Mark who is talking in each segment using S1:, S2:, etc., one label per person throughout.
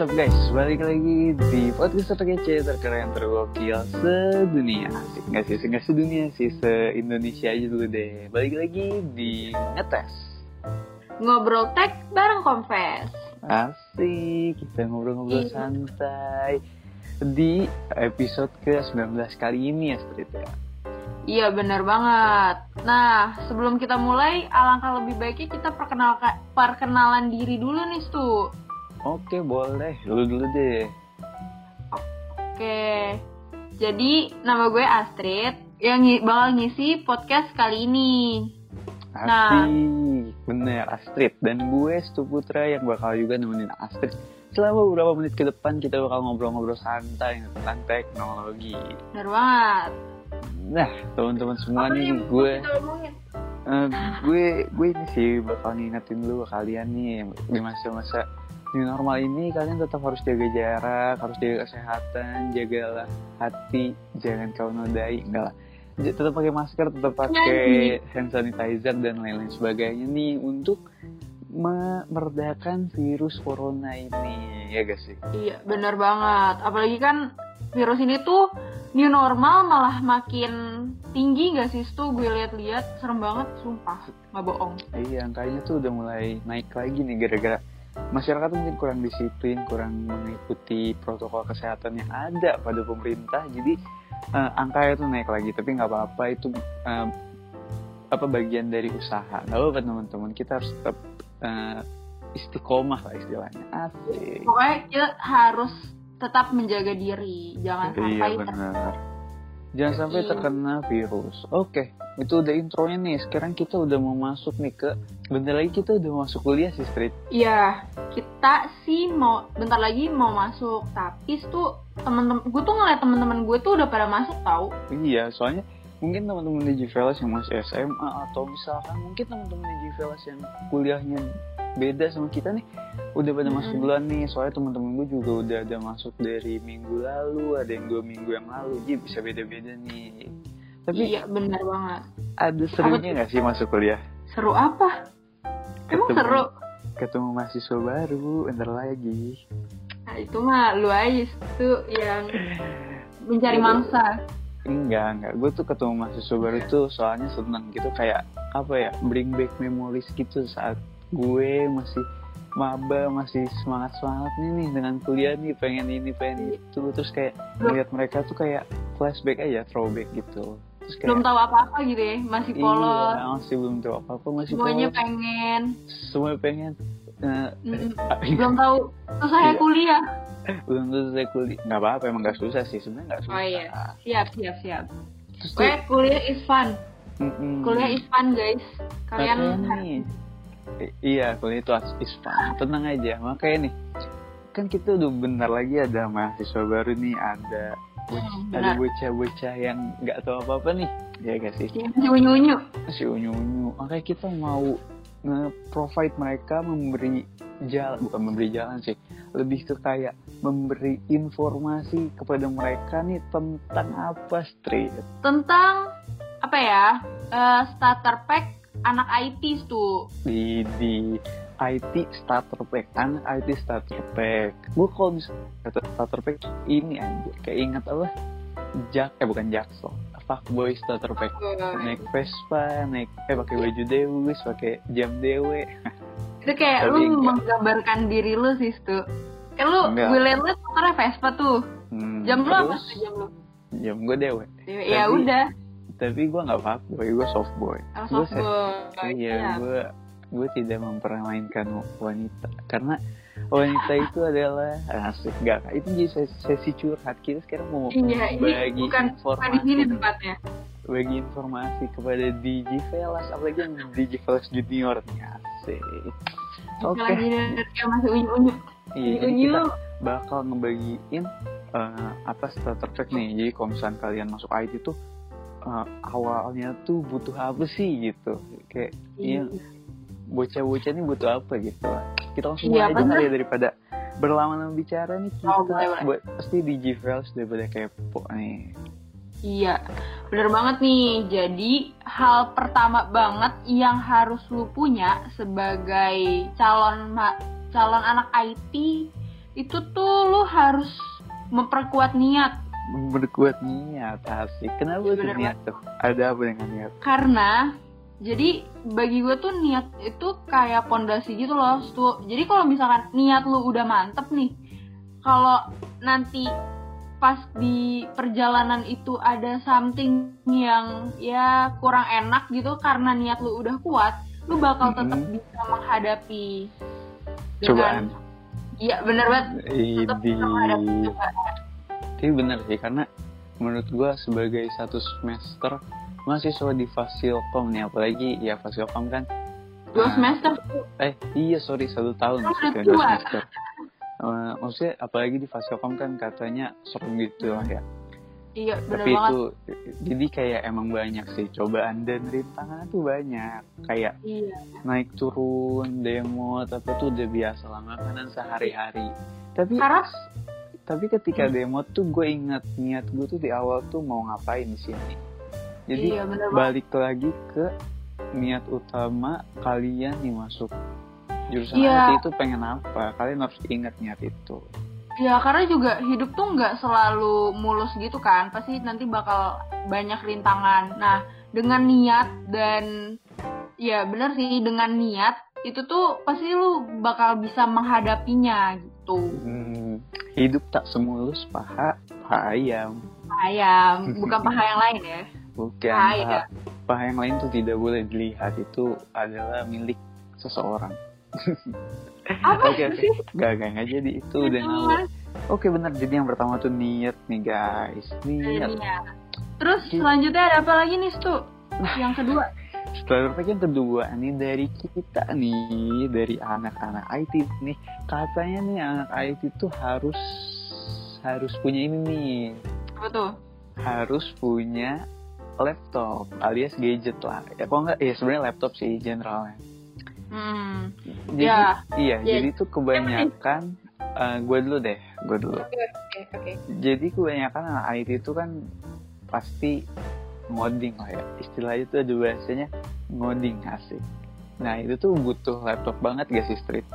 S1: What's up guys, balik lagi di podcast terkece terkeren tergokil sedunia. Asik nggak sih, nggak sedunia sih, se-Indonesia aja dulu deh. Balik lagi di Ngetes.
S2: Ngobrol tech bareng Confess
S1: Asik, kita ngobrol-ngobrol
S2: Iya.
S1: santai Di episode ke-19 kali ini ya Street ya.
S2: Iya bener banget. Nah sebelum kita mulai Alangkah lebih baiknya kita perkenalkan, perkenalan diri dulu nih Stu
S1: Oke boleh, dulu dulu deh.
S2: Oke. Jadi nama gue Astrid Yang bakal ngisi podcast kali ini. Nah.
S1: Asik, bener Astrid. Dan gue Stu Putra yang bakal juga nemenin Astrid. Selama beberapa menit ke depan kita bakal ngobrol-ngobrol santai tentang teknologi.
S2: Bener banget.
S1: Nah teman-teman semua
S2: Apa
S1: nih gue eh, gue gue ini sih bakal ngingetin dulu kalian nih di masa-masa new normal ini kalian tetap harus jaga jarak, harus jaga kesehatan, jagalah hati, jangan kau nodai, enggak lah. Tetap pakai masker, tetap pakai hand sanitizer dan lain-lain sebagainya nih untuk me- meredakan virus corona ini, ya gak sih?
S2: Iya bener banget. Apalagi kan virus ini tuh New normal malah makin tinggi gak sih Stu? Gue liat-liat serem banget Sumpah. Gak bohong.
S1: Iya, angkanya tuh udah mulai naik lagi nih gara-gara masyarakat mungkin kurang disiplin, kurang mengikuti protokol kesehatan yang ada pada pemerintah. Jadi eh, angkanya tuh naik lagi, tapi nggak apa-apa itu eh, apa bagian dari usaha. Nggak apa-apa teman-teman, kita harus tetap eh, istiqomah lah istilahnya. Asik.
S2: pokoknya kita harus tetap menjaga diri jangan
S1: Iya
S2: sampai
S1: benar. Jangan sampai
S2: Iya.
S1: terkena virus. Oke, itu udah intronya nih. Sekarang kita udah mau masuk nih ke bentar lagi kita udah masuk kuliah sih Street.
S2: Iya, kita sih mau bentar lagi mau masuk tapi tuh temen-temen gue tuh ngeliat temen-temen gue tuh udah pada masuk tau
S1: Iya, soalnya mungkin teman-teman di Gvelas yang masih SMA atau misalkan mungkin teman-teman di Gvelas yang kuliahnya beda sama kita nih udah pada masuk duluan nih soalnya teman-teman gue juga udah ada masuk dari minggu lalu ada yang dua minggu yang lalu. Jadi bisa beda-beda nih. Tapi
S2: iya bener banget.
S1: ada serunya nggak sih masuk kuliah?
S2: Seru apa? Emang
S1: Ketemu-
S2: seru?
S1: Ketemu mahasiswa baru bentar lagi.
S2: Nah itu mah lu aja tuh yang mencari mangsa.
S1: Enggak enggak. Gue tuh ketemu mahasiswa baru tuh soalnya seneng gitu kayak apa ya bring back memories gitu saat gue masih maba masih semangat semangatnya nih dengan kuliah nih pengen ini pengen itu. Terus kayak ngeliat mereka tuh kayak flashback aja throwback gitu. Terus kayak
S2: belum tahu apa-apa gitu ya masih polos.
S1: iya, masih belum tahu apa apa masih
S2: semuanya
S1: polos.
S2: pengen.
S1: Semuanya pengen. Eh,
S2: Mm,
S1: eh,
S2: belum tahu susahnya
S1: Iya.
S2: kuliah.
S1: Belum saya kuliah. Nggak apa apa emang nggak susah sih sebenarnya nggak susah
S2: oh iya. siap siap siap.
S1: Terus
S2: kuliah is fun.
S1: Mm-mm.
S2: kuliah is fun guys. Kalian
S1: nih, i- iya kuliah itu as- is fun. Tenang aja, makanya nih, kan kita udah bentar lagi ada mahasiswa baru nih, ada
S2: Hmm,
S1: ada
S2: benar
S1: bocah-bocah yang nggak tahu apa-apa nih, ya gak sih?
S2: unyu unyu
S1: Masih unyu-unyu, makanya kita mau nge-provide mereka memberi jalan, bukan memberi jalan sih, lebih ke kayak memberi informasi kepada mereka nih tentang apa street.
S2: tentang apa ya eh, starter pack anak IT tuh.
S1: Di di IT starter pack anak IT starter pack. Gue kalau bisa starter pack ini aja kayak ingat apa? Jak eh bukan jaksel. Fuckboy starter pack. Naik Vespa naik eh pakai baju Dewis pakai jam dewe.
S2: Itu kayak
S1: Tapi
S2: lu
S1: enggak.
S2: menggambarkan diri lu sih tuh kan lu liat lu motornya Vespa tuh.
S1: Hmm,
S2: jam lu apa tuh jam lu?
S1: Jam gue dewe.
S2: Ya udah
S1: tapi gue nggak fuckboy gue soft boy
S2: Oh,
S1: gue
S2: softball.
S1: iya gue gue tidak mempermainkan wanita karena wanita itu adalah asik gak itu jadi sesi, sesi curhat kita sekarang mau
S2: Iya, ini
S1: bagi
S2: bukan bukan di sini
S1: informasi
S2: tempatnya.
S1: bagi informasi kepada DJ Velas apalagi yang DJ Velas Junior nih asik oke
S2: Lagi yang masih unyu-unyu.
S1: iya jadi
S2: Unyu.
S1: kita bakal ngebagiin eh, apa starter nih jadi kalau misalnya kalian masuk IT tuh eh, awalnya tuh butuh apa sih gitu. Kayak iya. bocah-bocah ini butuh apa gitu. Kita langsung
S2: Iya,
S1: mulai aja kali ya daripada berlama-lama bicara nih kita
S2: Oh, boleh, boleh.
S1: buat pasti DJ Velas daripada kepo nih.
S2: Iya, bener banget nih. Jadi hal pertama banget yang harus lu punya sebagai calon ma- calon anak IT itu tuh lu harus memperkuat niat
S1: Berkuat niat asik. Kenapa
S2: Iya,
S1: tuh niat tuh? Ada apa dengan niat?
S2: karena jadi bagi gue tuh niat itu kayak pondasi gitu loh Stu. jadi kalau misalkan niat lu udah mantep nih kalau nanti pas di perjalanan itu ada something yang ya kurang enak gitu karena niat lu udah kuat lu bakal tetap
S1: Mhm.
S2: bisa menghadapi
S1: Cobaan.
S2: iya bener banget tetap bisa menghadapi cobaan
S1: Tapi bener sih karena menurut gua sebagai satu semester mahasiswa di Fasilkom nih apalagi ya Fasilkom kan
S2: dua
S1: ah,
S2: semester?
S1: eh iya sorry satu tahun maksudnya dua semester. Eh, maksudnya apalagi di Fasilkom kan katanya serem gitu lah ya.
S2: Iya bener
S1: tapi
S2: banget.
S1: itu jadi kayak emang banyak sih cobaan dan rintangan tuh banyak. Kayak
S2: iya.
S1: naik turun demo tapi tuh udah biasa lah makanan sehari-hari. Tapi
S2: karena
S1: tapi ketika
S2: Hmm.
S1: demo tuh gue ingat niat gue tuh di awal tuh mau ngapain di sini jadi
S2: iya bener
S1: balik lagi ke niat utama kalian nih masuk jurusan. IT itu pengen apa kalian harus ingat niat itu
S2: Ya karena juga hidup tuh nggak selalu mulus gitu kan, pasti nanti bakal banyak rintangan. Nah dengan niat dan ya bener sih dengan niat itu tuh pasti lu bakal bisa menghadapinya gitu.
S1: Hmm, hidup tak semulus paha paha ayam
S2: Ayam, bukan paha yang lain ya.
S1: bukan
S2: Paha
S1: paha,
S2: ya.
S1: paha yang lain tuh tidak boleh dilihat itu adalah milik seseorang
S2: Apa
S1: oke.
S2: sih?
S1: Gak, gak, gak jadi itu udah. Oke bener, jadi yang pertama tuh niat nih guys Niat
S2: Niat. Terus selanjutnya ada apa lagi nih Stu? Yang kedua.
S1: Setelah yang kedua nih dari kita nih Dari anak-anak IT nih Katanya nih anak IT tuh harus Harus punya ini nih
S2: Apa tuh?
S1: Harus punya laptop alias gadget lah ya kok nggak ya sebenarnya laptop sih generalnya
S2: Hmm.
S1: jadi
S2: Ya.
S1: iya
S2: Ya.
S1: jadi tuh kebanyakan gue dulu deh gue dulu
S2: Oke oke oke.
S1: jadi kebanyakan anak IT itu kan pasti ngoding lah ya. Istilahnya itu ada bahasanya ngoding asik. Nah itu tuh butuh laptop banget gak sih street?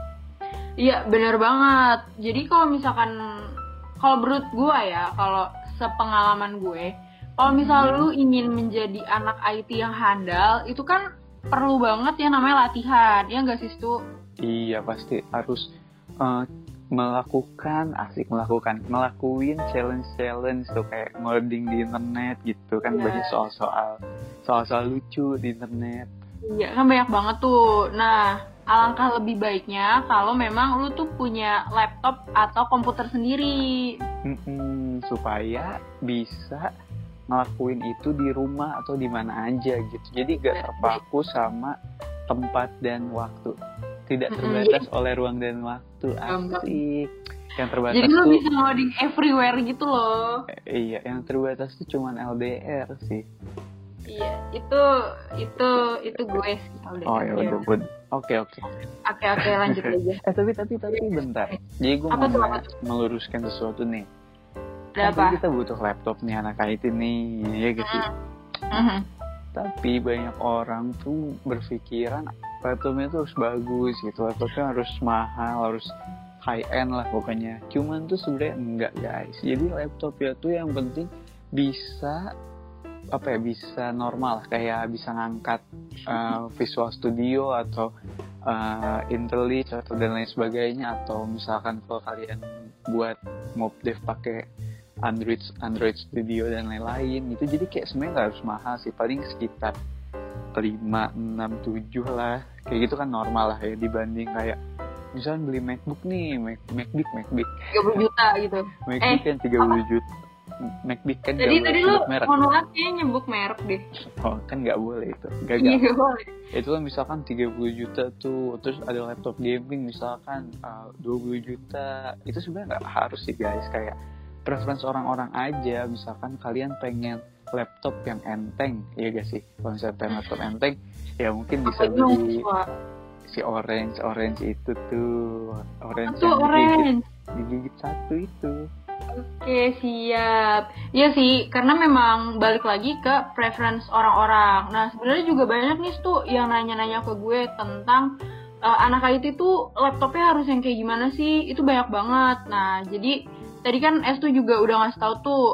S2: Iya bener banget. Jadi kalau misalkan kalau menurut gue ya, kalau sepengalaman gue, kalau misal lu ingin menjadi anak IT yang handal, itu kan perlu banget yang namanya latihan, ya nggak sih Stu?
S1: iya pasti harus eh, melakukan asik melakukan ngelakuin challenge challenge tuh kayak ngoding di internet gitu kan
S2: Iya.
S1: banyak soal-soal soal-soal lucu di internet
S2: Iya kan banyak banget tuh. Nah alangkah lebih baiknya kalau memang lu tuh punya laptop atau komputer sendiri.
S1: Mm-mm, supaya bisa ngelakuin itu di rumah atau di mana aja gitu. Jadi gak
S2: Bener.
S1: terpaku sama tempat dan waktu. Tidak terbatas oleh ruang dan waktu. Asik. Yang terbatas
S2: Jadi
S1: tuh
S2: bisa ngoding everywhere gitu loh.
S1: eh, iya, yang terbatas tuh cuman LDR sih.
S2: Iya itu itu itu gue sih. LDR.
S1: Oh ya udah, udah. Oke oke.
S2: Oke oke lanjut aja.
S1: Eh tapi tapi tapi bentar. Jadi gue mau meluruskan sesuatu nih.
S2: Ada
S1: Kan
S2: apa?
S1: kita butuh laptop nih anak IT nih, ya gak sih?
S2: Mhm.
S1: tapi banyak orang tuh berpikiran laptopnya tuh harus bagus gitu. Laptopnya harus mahal harus high end lah pokoknya. Cuman tuh sebenarnya enggak guys. Jadi laptop ya tuh yang penting bisa apa ya bisa normal. Kayak bisa ngangkat uh, Visual Studio atau uh, IntelliJ atau dan lain sebagainya. Atau misalkan kalau kalian buat mob dev pakai Android Android Studio dan lain-lain itu jadi kayak sebenarnya harus mahal sih. Paling sekitar 5, 6, 7 lah kayak gitu kan normal lah ya dibanding kayak misalnya beli MacBook nih Mac, MacBook MacBook.
S2: 30 juta gitu.
S1: MacBook kan 30 juta. MacBook kan
S2: Jadi tadi lu maaf kayaknya nyebut merek deh.
S1: oh kan nggak boleh itu.
S2: Iya
S1: gagal
S2: gak boleh.
S1: itu kan misalkan 30 juta tuh terus ada laptop gaming misalkan uh, 20 juta. Itu sebenarnya nggak harus sih guys. Kayak preference orang-orang aja. Misalkan kalian pengen laptop yang enteng ya gak sih? Kalau misalnya pengen laptop enteng ya mungkin bisa beli si orange orange itu tuh orange
S2: Tuh
S1: yang digigit,
S2: orange.
S1: digigit satu itu
S2: Oke siap. Iya sih, karena memang balik lagi ke preference orang-orang. Nah sebenarnya juga banyak nih tuh yang nanya-nanya ke gue tentang uh, anak IT tuh laptopnya harus yang kayak gimana sih itu banyak banget nah jadi tadi kan S tuh juga udah ngasih tahu tuh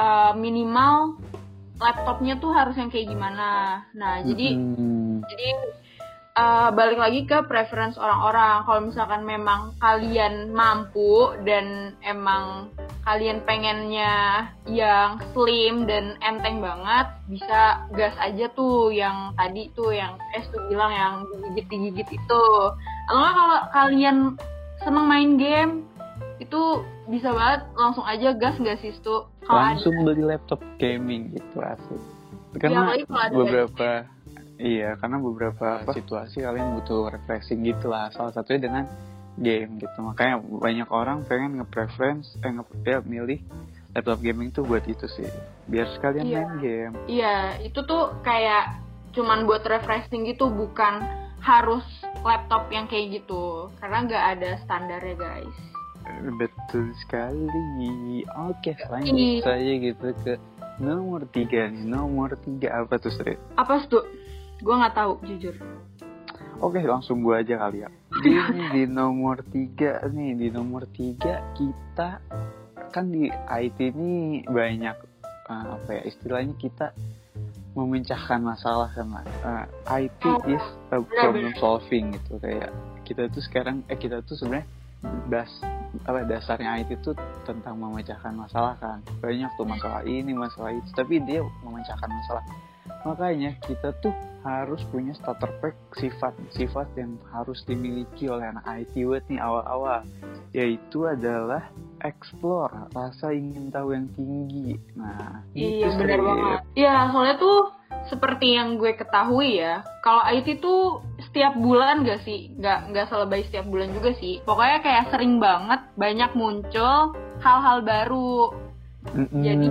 S2: uh, minimal laptopnya tuh harus yang kayak gimana nah jadi
S1: Hmm.
S2: Jadi uh, balik lagi ke preference orang-orang. Kalau misalkan memang kalian mampu dan emang kalian pengennya yang slim dan enteng banget bisa gas aja tuh yang tadi tuh yang es tuh bilang yang digigit digigit itu. Atau kalau kalian seneng main game itu bisa banget langsung aja gas nggak sih tuh ada
S1: langsung beli laptop gaming gitu asik.
S2: Ya,
S1: karena
S2: ada
S1: beberapa iya karena beberapa situasi kalian butuh refreshing gitu lah salah satunya dengan game gitu makanya banyak orang pengen nge-preference eh nge ya, milih laptop gaming tuh buat itu sih biar sekalian
S2: Iya.
S1: main game
S2: Iya, itu tuh kayak cuman buat refreshing gitu, bukan harus laptop yang kayak gitu. Karena nggak ada standarnya guys.
S1: betul sekali oke
S2: Iya.
S1: lanjut saja gitu ke nomor tiga nih nomor tiga apa tuh Sri?
S2: Apa tuh? Gue nggak tahu jujur.
S1: Oke langsung gua aja kali ya. Di nomor tiga nih di nomor tiga kita kan di IT ini banyak eh, apa ya istilahnya kita memecahkan masalah kan Mas. Eh, IT
S2: Oh,
S1: is a problem solving gitu kayak kita tuh sekarang eh kita tuh sebenarnya das apa dasarnya IT itu tentang memecahkan masalah kan banyak tuh masalah ini masalah itu tapi dia memecahkan masalah makanya kita tuh harus punya starter pack sifat-sifat yang harus dimiliki oleh anak IT nih awal-awal yaitu adalah explore rasa ingin tahu yang tinggi nah
S2: Iya
S1: itu
S2: benar banget. Iya soalnya tuh seperti yang gue ketahui ya, kalau IT tuh setiap bulan gak sih, nggak nggak selebay setiap bulan juga sih. Pokoknya kayak sering banget banyak muncul hal-hal baru.
S1: Mm-mm,
S2: Jadi-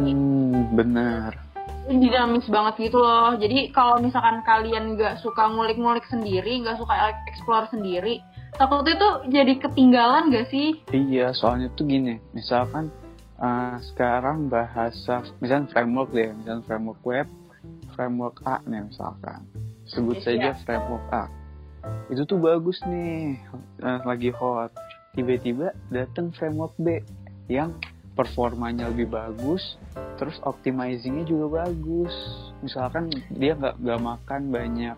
S1: benar
S2: dinamis banget gitu loh. Jadi kalau misalkan kalian nggak suka ngulik-ngulik sendiri, nggak suka explore sendiri, takutnya tuh jadi ketinggalan gak sih?
S1: Iya, soalnya tuh gini, misalkan uh, sekarang bahasa, misalkan framework deh, misalkan framework web, framework A nih misalkan, sebut
S2: Yes,
S1: saja
S2: ya.
S1: framework A. Itu tuh bagus nih, uh, lagi hot. Tiba-tiba datang framework B yang performanya lebih bagus, terus optimizingnya juga bagus. Misalkan dia nggak nggak makan banyak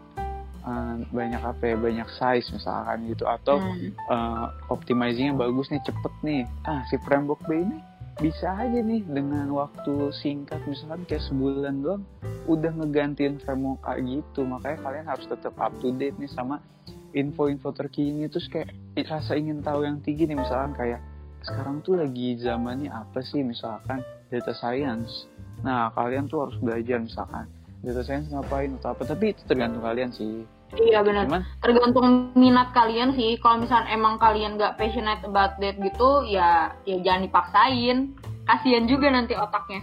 S1: uh, banyak apa ya, banyak size misalkan gitu, atau
S2: Hmm.
S1: uh, optimizingnya bagus nih cepet nih ah si framework B ini bisa aja nih dengan waktu singkat misalkan kayak sebulan doang udah ngegantiin framework A gitu makanya kalian harus tetap up to date nih sama info-info terkini terus kayak rasa ingin tahu yang tinggi nih misalkan kayak sekarang tuh lagi zamannya apa sih misalkan data science nah kalian tuh harus belajar misalkan data science ngapain atau apa tapi itu tergantung kalian sih
S2: Iya benar. Tergantung minat kalian sih. Kalau misalkan emang kalian nggak passionate about that gitu, ya ya jangan dipaksain. Kasian juga nanti otaknya.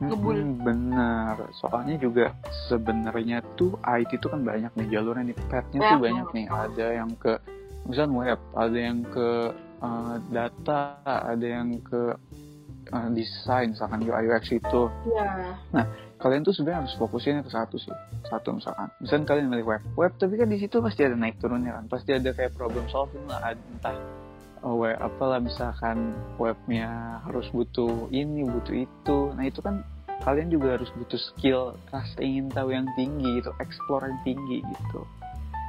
S2: Ngebul.
S1: Mm-mm, bener soalnya juga sebenarnya tuh IT tuh kan banyak nih jalurnya nih petnya tuh
S2: Banyak
S1: nih ada yang ke misalnya web ada yang ke uh, data ada yang ke uh, desain misalkan UI UX itu.
S2: Iya.
S1: kalian tuh sebenarnya harus fokusinnya ke satu sih. Satu misalkan. Misalkan kalian milih web. Web tapi kan di situ pasti ada naik turunnya kan. Pasti ada kayak problem solving lah. Entah oh, web apalah misalkan webnya harus butuh ini butuh itu. Nah itu kan kalian juga harus butuh skill rasa ingin tahu yang tinggi gitu explore yang tinggi gitu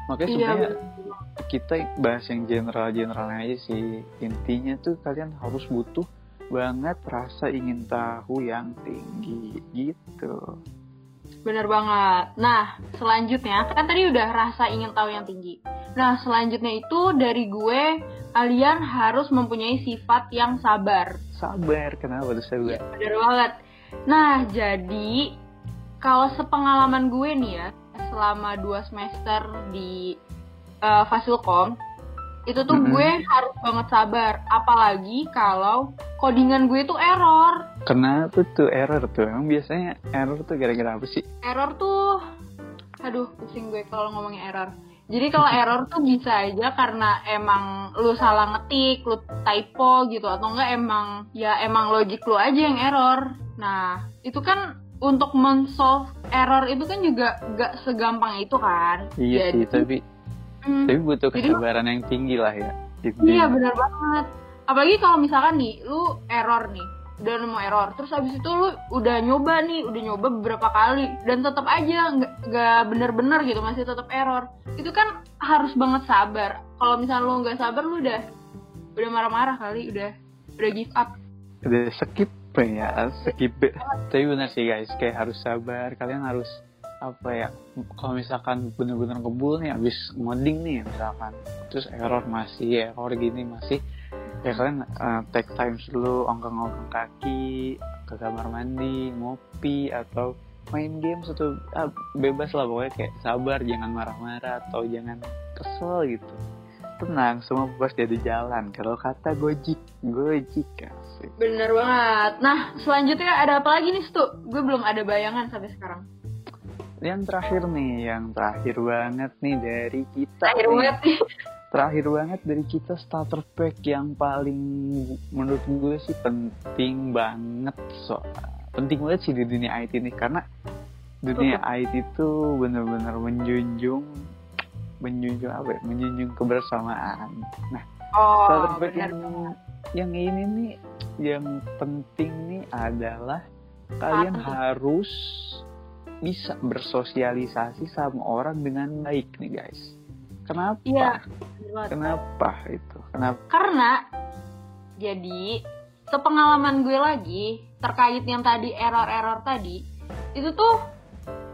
S1: makanya
S2: Iya.
S1: sebenarnya kita bahas yang general-generalnya aja sih intinya tuh kalian harus butuh banget rasa ingin tahu yang tinggi gitu
S2: Bener banget. Nah, selanjutnya kan tadi udah rasa ingin tahu yang tinggi. Nah, selanjutnya itu dari gue, kalian harus mempunyai sifat yang sabar.
S1: sabar kenapa tuh sabar
S2: Bener banget. Nah, jadi kalau sepengalaman gue nih ya, selama dua semester di eh, Fasilkom, itu tuh
S1: Mm-mm.
S2: gue harus banget sabar. Apalagi kalau codingan gue tuh error.
S1: kenapa tuh error tuh emang biasanya error tuh gara-gara apa sih
S2: Error tuh, aduh pusing gue kalau ngomongin error. Jadi kalau error tuh bisa aja karena emang lu salah ngetik, lu typo gitu atau enggak emang ya emang logik lu aja yang error. Nah, itu kan untuk men-solve error itu kan juga gak segampang itu kan.
S1: iya
S2: Jadi,
S1: sih tapi
S2: Mm.
S1: Tapi butuh
S2: Jadi-
S1: kesabaran yang tinggi lah ya.
S2: Iya
S1: Intinya.
S2: benar banget. Apalagi kalau misalkan nih, lu error nih, udah nemu error, terus abis itu lu udah nyoba nih, udah nyoba beberapa kali, dan tetap aja nggak nggak bener-bener gitu, masih tetap error. Itu kan harus banget sabar. Kalau misalnya lu nggak sabar, lu udah udah marah-marah kali, udah udah give up.
S1: Udah skip ya, skip. Tapi benar sih guys, kayak harus sabar. Kalian harus apa ya? Kalau misalkan bener-bener kebul nih, abis ngoding nih misalkan, terus error masih, error gini masih, ya kalian uh, take time dulu, ongkang-ongkang kaki, ke kamar mandi, ngopi atau main game atau ah, bebas lah pokoknya kayak sabar, jangan marah-marah atau jangan kesel gitu. Tenang, semua pasti ada jalan. Kalau kata gojik, gojik asik.
S2: Bener banget. Nah, selanjutnya ada apa lagi nih, Stu? Gue belum ada bayangan sampai sekarang.
S1: Yang terakhir nih, yang terakhir banget nih dari kita.
S2: Terakhir
S1: nih.
S2: banget nih.
S1: Terakhir banget dari kita starter pack yang paling menurut gue sih penting banget so penting banget sih di dunia IT nih karena dunia IT itu bener-bener menjunjung menjunjung apa ya? Menjunjung kebersamaan. Nah,
S2: Oh,
S1: starter pack yang yang ini nih yang penting nih adalah kalian
S2: Apa
S1: harus bisa bersosialisasi sama orang dengan baik nih guys. Kenapa?
S2: Banget.
S1: Kenapa itu? Kenapa?
S2: Karena jadi sepengalaman gue lagi terkait yang tadi error-error tadi itu tuh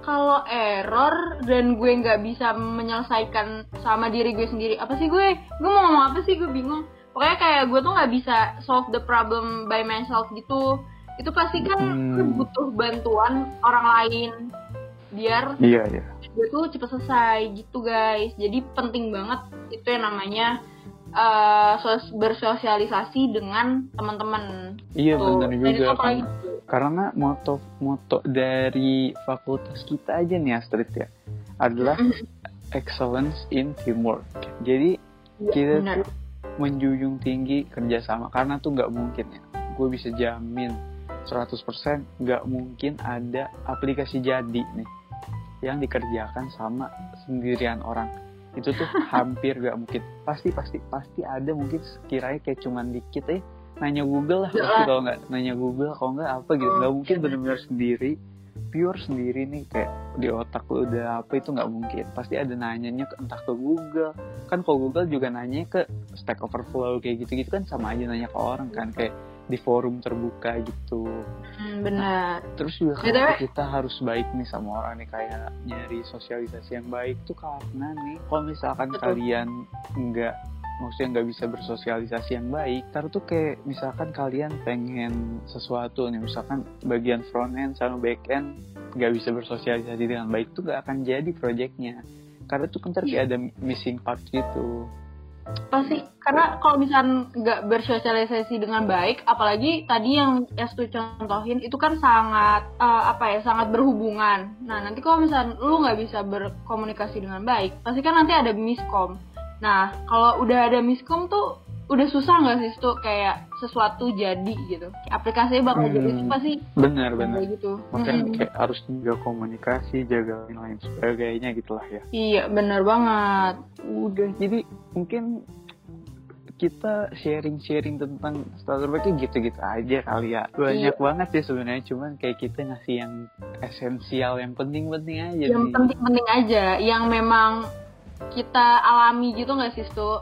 S2: kalau error dan gue nggak bisa menyelesaikan sama diri gue sendiri apa sih gue gue mau ngomong apa sih gue bingung pokoknya kayak gue tuh nggak bisa solve the problem by myself gitu itu pasti kan
S1: Hmm.
S2: butuh bantuan orang lain biar
S1: Iya ya.
S2: gue tuh cepet selesai gitu guys jadi penting banget itu yang namanya eh, sos- bersosialisasi dengan teman-teman
S1: Iya
S2: Tuh.
S1: benar
S2: Dan itu
S1: juga.
S2: apalagi
S1: Karena, karena moto moto dari fakultas kita aja nih Astrid ya adalah excellence in teamwork. Jadi kita
S2: benar
S1: tuh menjunjung tinggi kerjasama karena tuh nggak mungkin ya. Gue bisa jamin 100% nggak mungkin ada aplikasi jadi nih yang dikerjakan sama sendirian orang. Itu tuh hampir nggak mungkin. Pasti pasti pasti ada mungkin sekiranya kayak cuman dikit eh nanya Google lah pasti kalau nggak nanya Google kalau nggak apa gitu. Nggak mungkin
S2: iya.
S1: benar-benar sendiri pure sendiri nih kayak di otak lu udah apa itu nggak mungkin pasti ada nanyanya ke entah ke Google kan kalau Google juga nanya ke Stack Overflow kayak gitu-gitu kan sama aja nanya ke orang kan kayak di forum terbuka gitu
S2: Hmm, benar
S1: terus juga
S2: BTW.
S1: kenapa kita harus baik nih sama orang nih kayak nyari sosialisasi yang baik tuh karena nih kalau misalkan
S2: Betul.
S1: kalian nggak maksudnya nggak bisa bersosialisasi yang baik ntar tuh kayak misalkan kalian pengen sesuatu nih misalkan bagian front end sama back end nggak bisa bersosialisasi dengan baik tuh nggak akan jadi projectnya. Karena tuh kan ntar kayak ada missing part gitu.
S2: Pasti karena kalau misalnya nggak bersosialisasi dengan baik apalagi tadi yang Estu contohin itu kan sangat eh, apa ya sangat berhubungan. Nah nanti kalau misalnya lu nggak bisa berkomunikasi dengan baik pasti kan nanti ada miskom nah kalau udah ada miskom tuh udah susah nggak sih tuh kayak sesuatu jadi gitu. Aplikasinya bakal
S1: Hmm.
S2: jadi itu pasti
S1: benar benar.
S2: kayak gitu.
S1: Makanya
S2: Mm-mm.
S1: kayak harus jaga komunikasi jaga lain sebagainya gitulah ya.
S2: Iya benar banget.
S1: Udah jadi mungkin kita sharing-sharing tentang starter packnya gitu-gitu aja kali ya. Banyak
S2: Iya.
S1: banget sih sebenarnya cuman kayak kita ngasih yang esensial yang penting-penting aja
S2: yang
S1: sih.
S2: penting-penting aja yang memang kita alami gitu nggak sih Stu?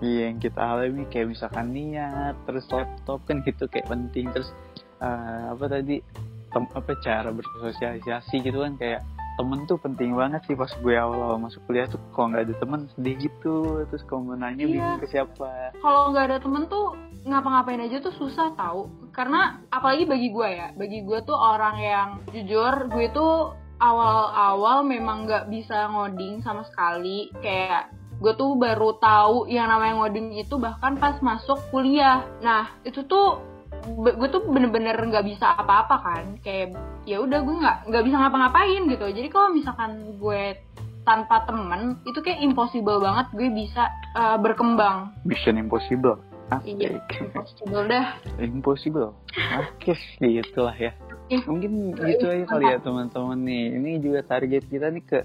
S1: iya yang kita alami kayak misalkan niat terus laptop kan gitu kayak penting terus eh, apa tadi tem- apa cara bersosialisasi gitu kan kayak temen tuh penting banget sih pas gue awal-awal masuk kuliah tuh kalau nggak ada temen sedih gitu terus kalau mau nanya
S2: Iya.
S1: bingung ke siapa
S2: kalau nggak ada temen tuh ngapa-ngapain aja tuh susah tahu karena apalagi bagi gue ya bagi gue tuh orang yang jujur gue tuh awal-awal memang nggak bisa ngoding sama sekali. Kayak gue tuh baru tahu yang namanya ngoding itu bahkan pas masuk kuliah. Nah itu tuh gue tuh bener-bener nggak bisa apa-apa kan. Kayak ya udah gue nggak nggak bisa ngapa-ngapain gitu. Jadi kalau misalkan gue tanpa temen itu kayak impossible banget gue bisa uh, berkembang.
S1: Mission Impossible.
S2: Iya, impossible dah.
S1: Impossible. Oke, gitulah ya.
S2: Iya.
S1: Mungkin gitu aja kali ya teman-teman nih. Ini juga target kita nih ke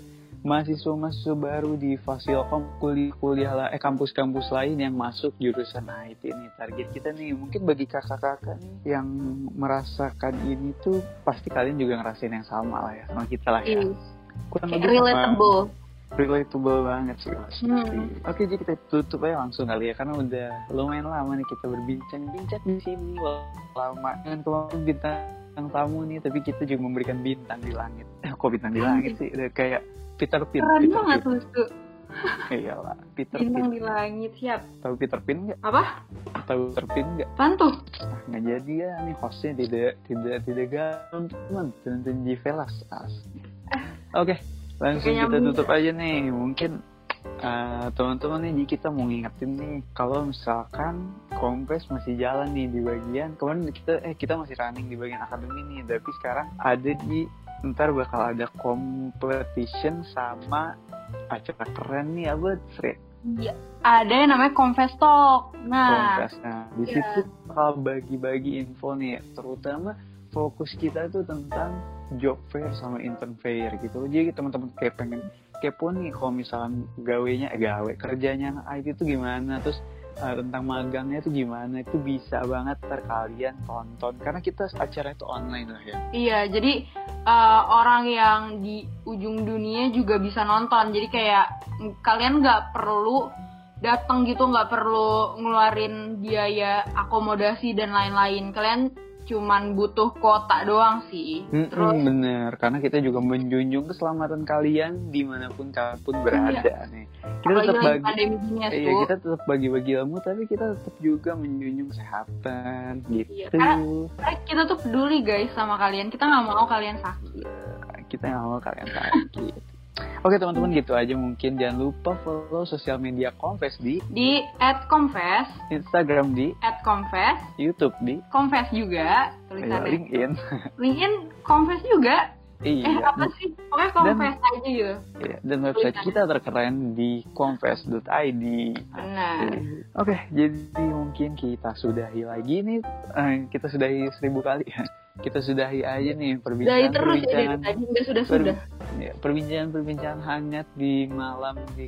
S1: mahasiswa-mahasiswa baru di Fasilkom kuliah-kuliah lah eh kampus-kampus lain yang masuk jurusan IT nih target kita nih mungkin bagi kakak-kakak nih yang merasakan ini tuh pasti kalian juga ngerasain yang sama lah ya sama kita lah ya
S2: Iya.
S1: kurang lebih
S2: relatable.
S1: relatable banget sih
S2: Hmm.
S1: oke jadi kita tutup aja langsung kali ya karena udah lumayan lama nih kita berbincang-bincang di sini lama dengan kemarin bintang tamu nih tapi kita juga memberikan bintang di langit. Eh, kok bintang di langit sih? Udah kayak Peter Pan
S2: Keren
S1: Peter
S2: banget tuh.
S1: iyalah Peter
S2: Bintang
S1: Pan.
S2: di langit, siap.
S1: tahu Peter Pan nggak?
S2: Apa?
S1: tahu Peter Pan nggak?
S2: Apaan tuh?
S1: ah, nggak jadi ya nih hostnya tidak tidak tidak gampang teman G Velas as. Oke langsung
S2: Oke,
S1: kita tutup aja nih. Mungkin eh, teman-teman nih kita mau ngingetin nih kalau misalkan kompres masih jalan nih di bagian kemarin kita eh kita masih running di bagian akademi nih tapi sekarang ada di ntar bakal ada competition sama acara keren nih apa Fred
S2: Iya. Ada yang namanya Confess Talk. Nah,
S1: Kompres. Nah, di
S2: Iya.
S1: situ bakal bagi-bagi info nih, terutama fokus kita tuh tentang job fair sama intern fair gitu. Jadi teman-teman kayak pengen kepo nih kalau misalkan gawenya eh, gawe kerjanya IT itu gimana, terus eh, tentang magangnya itu gimana, itu bisa banget ntar kalian tonton karena kita acara itu online lah ya.
S2: iya. Jadi uh, orang yang di ujung dunia juga bisa nonton. Jadi kayak kalian nggak perlu datang gitu, nggak perlu ngeluarin biaya akomodasi dan lain-lain. Kalian cuman butuh kuota doang sih.
S1: Mm-mm,
S2: Terus
S1: bener, karena kita juga menjunjung keselamatan kalian di mana pun kalian pun berada nih. Kita
S2: apalagi
S1: tetap bagi
S2: ya,
S1: Iya kita tetap bagi-bagi ilmu tapi kita tetap juga menjunjung kesehatan gitu.
S2: Iya, karena- Karena kita tuh peduli guys sama kalian. Kita nggak mau kalian sakit.
S1: Kita nggak mau kalian sakit. Oke teman-teman gitu aja mungkin jangan lupa follow sosial media Confess di
S2: Di @confess,
S1: Instagram di
S2: @confess,
S1: YouTube di
S2: confess juga
S1: ya,
S2: tulisannya.
S1: LinkedIn.
S2: LinkedIn confess juga. Eh
S1: iya.
S2: apa sih? Pokoknya confess aja gitu.
S1: Iya, Dan website kita terkeren di confess.id.
S2: Benar.
S1: Oke, jadi mungkin kita sudahi lagi nih. Eh, kita sudahi seribu kali. kita sudahi aja nih
S2: Dari terus ya dari tadi sudah.
S1: Ya, perbincangan-perbincangan hangat di malam di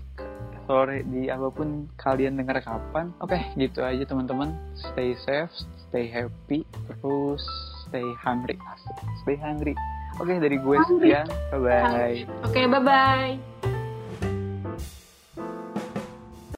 S1: sore di apa pun kalian dengar kapan. Oke, gitu aja teman-teman. Stay safe, stay happy, terus stay hungry. Asik. Stay hungry. Oke, dari gue
S2: Hungry.
S1: sekian. Bye bye.
S2: Oke, bye bye.